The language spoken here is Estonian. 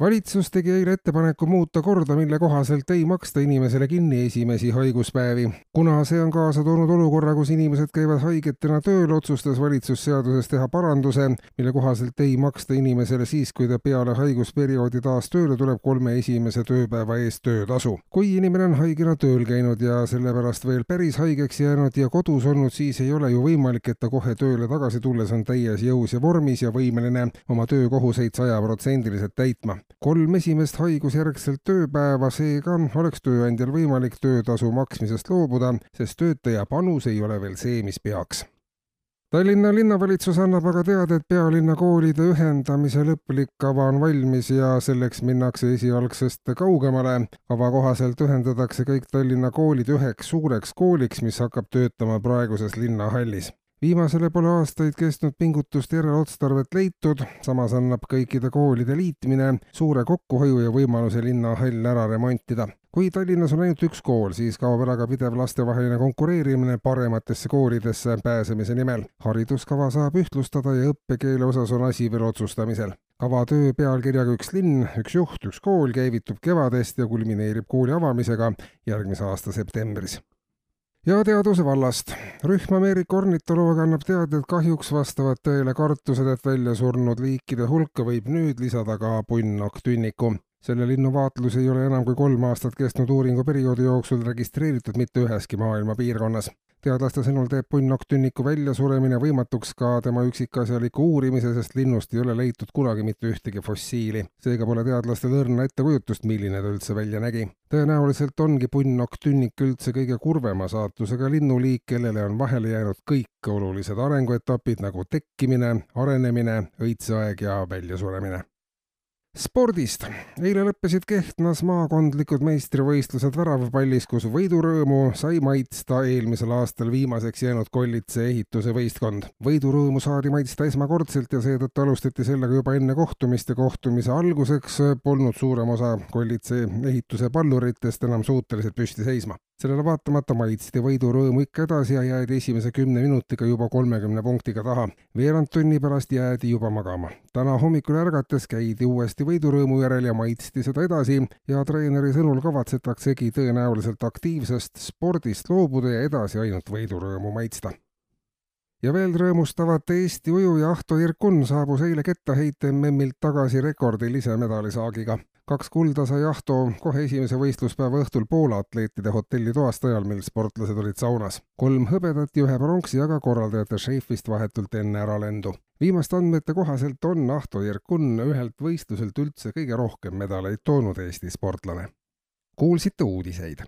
valitsus tegi eile ettepaneku muuta korda, mille kohaselt ei maksta inimesele kinni esimesi haiguspäevi. kuna see on kaasa toonud olukorra, kus inimesed käivad haigetena tööl, otsustas valitsus seaduses teha paranduse, mille kohaselt ei maksta inimesele siis, kui ta peale haigusperioodi taas tööle tuleb, kolme esimese tööpäeva eest töötasu. kui inimene on haigena tööl käinud ja sellepärast veel päris haigeks jäänud ja kodus olnud, siis ei ole ju võimalik, et ta kohe tööle tagasi tulles on täies jõus ja vormis ja võimeline oma töökohuseid sajaprotsendiliselt täitma kolm esimest haigusjärgselt tööpäeva, seega oleks tööandjal võimalik töötasu maksmisest loobuda, sest töötaja panus ei ole veel see, mis peaks. Tallinna linnavalitsus annab aga teada, et pealinna koolide ühendamise lõplik kava on valmis ja selleks minnakse esialgsest kaugemale. kava kohaselt ühendatakse kõik Tallinna koolid üheks suureks kooliks, mis hakkab töötama praeguses linnahallis viimasele pole aastaid kestnud pingutust järel otstarvet leitud, samas annab kõikide koolide liitmine suure kokkuhoiu ja võimaluse linnahall ära remontida. kui Tallinnas on ainult üks kool, siis kaob ära ka pidev lastevaheline konkureerimine parematesse koolidesse pääsemise nimel. hariduskava saab ühtlustada ja õppekeele osas on asi veel otsustamisel kava töö pealkirjaga Üks linn, üks juht, üks kool käivitub kevadest ja kulmineerib kooli avamisega järgmise aasta septembris ja teaduse vallast. rühm Ameerika ornitolooge annab teada, et kahjuks vastavad tõele kartused, et välja surnud liikide hulka võib nüüd lisada ka punnokktünniku. Selle linnu vaatlus ei ole enam kui kolm aastat kestnud uuringuperioodi jooksul registreeritud mitte üheski maailma piirkonnas teadlaste sõnul teeb punnokktünniku väljasuremine võimatuks ka tema üksikasjaliku uurimise, sest linnust ei ole leitud kunagi mitte ühtegi fossiili. seega pole teadlastel õrna ettekujutust, milline ta üldse välja nägi. tõenäoliselt ongi punnokktünnik üldse kõige kurvema saatusega linnuliik, kellele on vahele jäänud kõik olulised arenguetapid nagu tekkimine, arenemine, õitseaeg ja väljasuremine spordist. eile lõppesid Kehtnas maakondlikud meistrivõistlused väravapallis, kus võidurõõmu sai maitsta eelmisel aastal viimaseks jäänud Kollitse ehituse võistkond. võidurõõmu saadi maitsta esmakordselt ja seetõttu alustati sellega juba enne kohtumist ja kohtumise alguseks polnud suurem osa Kollitse ehituse palluritest enam suutelised püsti seisma sellele vaatamata maitsti võidurõõmu ikka edasi ja jäädi esimese kümne minutiga juba kolmekümne punktiga taha. veerand tunni pärast jäädi juba magama. täna hommikul ärgates käidi uuesti võidurõõmu järel ja maitsti seda edasi. Ja treeneri sõnul kavatsetaksegi tõenäoliselt aktiivsest spordist loobuda ja edasi ainult võidurõõmu maitsta ja veel rõõmustavat Eesti ujuja Ahto Irkun saabus eile kettaheite MM-ilt tagasi rekordilise medalisaagiga kaks kulda sai Ahto kohe esimese võistluspäeva õhtul Poola atleetide hotellitoast ajal, mil sportlased olid saunas. kolm hõbedat ja ühe pronksi aga korraldajate šeifist vahetult enne äralendu. viimaste andmete kohaselt on Ahto Jerkun ühelt võistluselt üldse kõige rohkem medaleid toonud Eesti sportlane. kuulsite uudiseid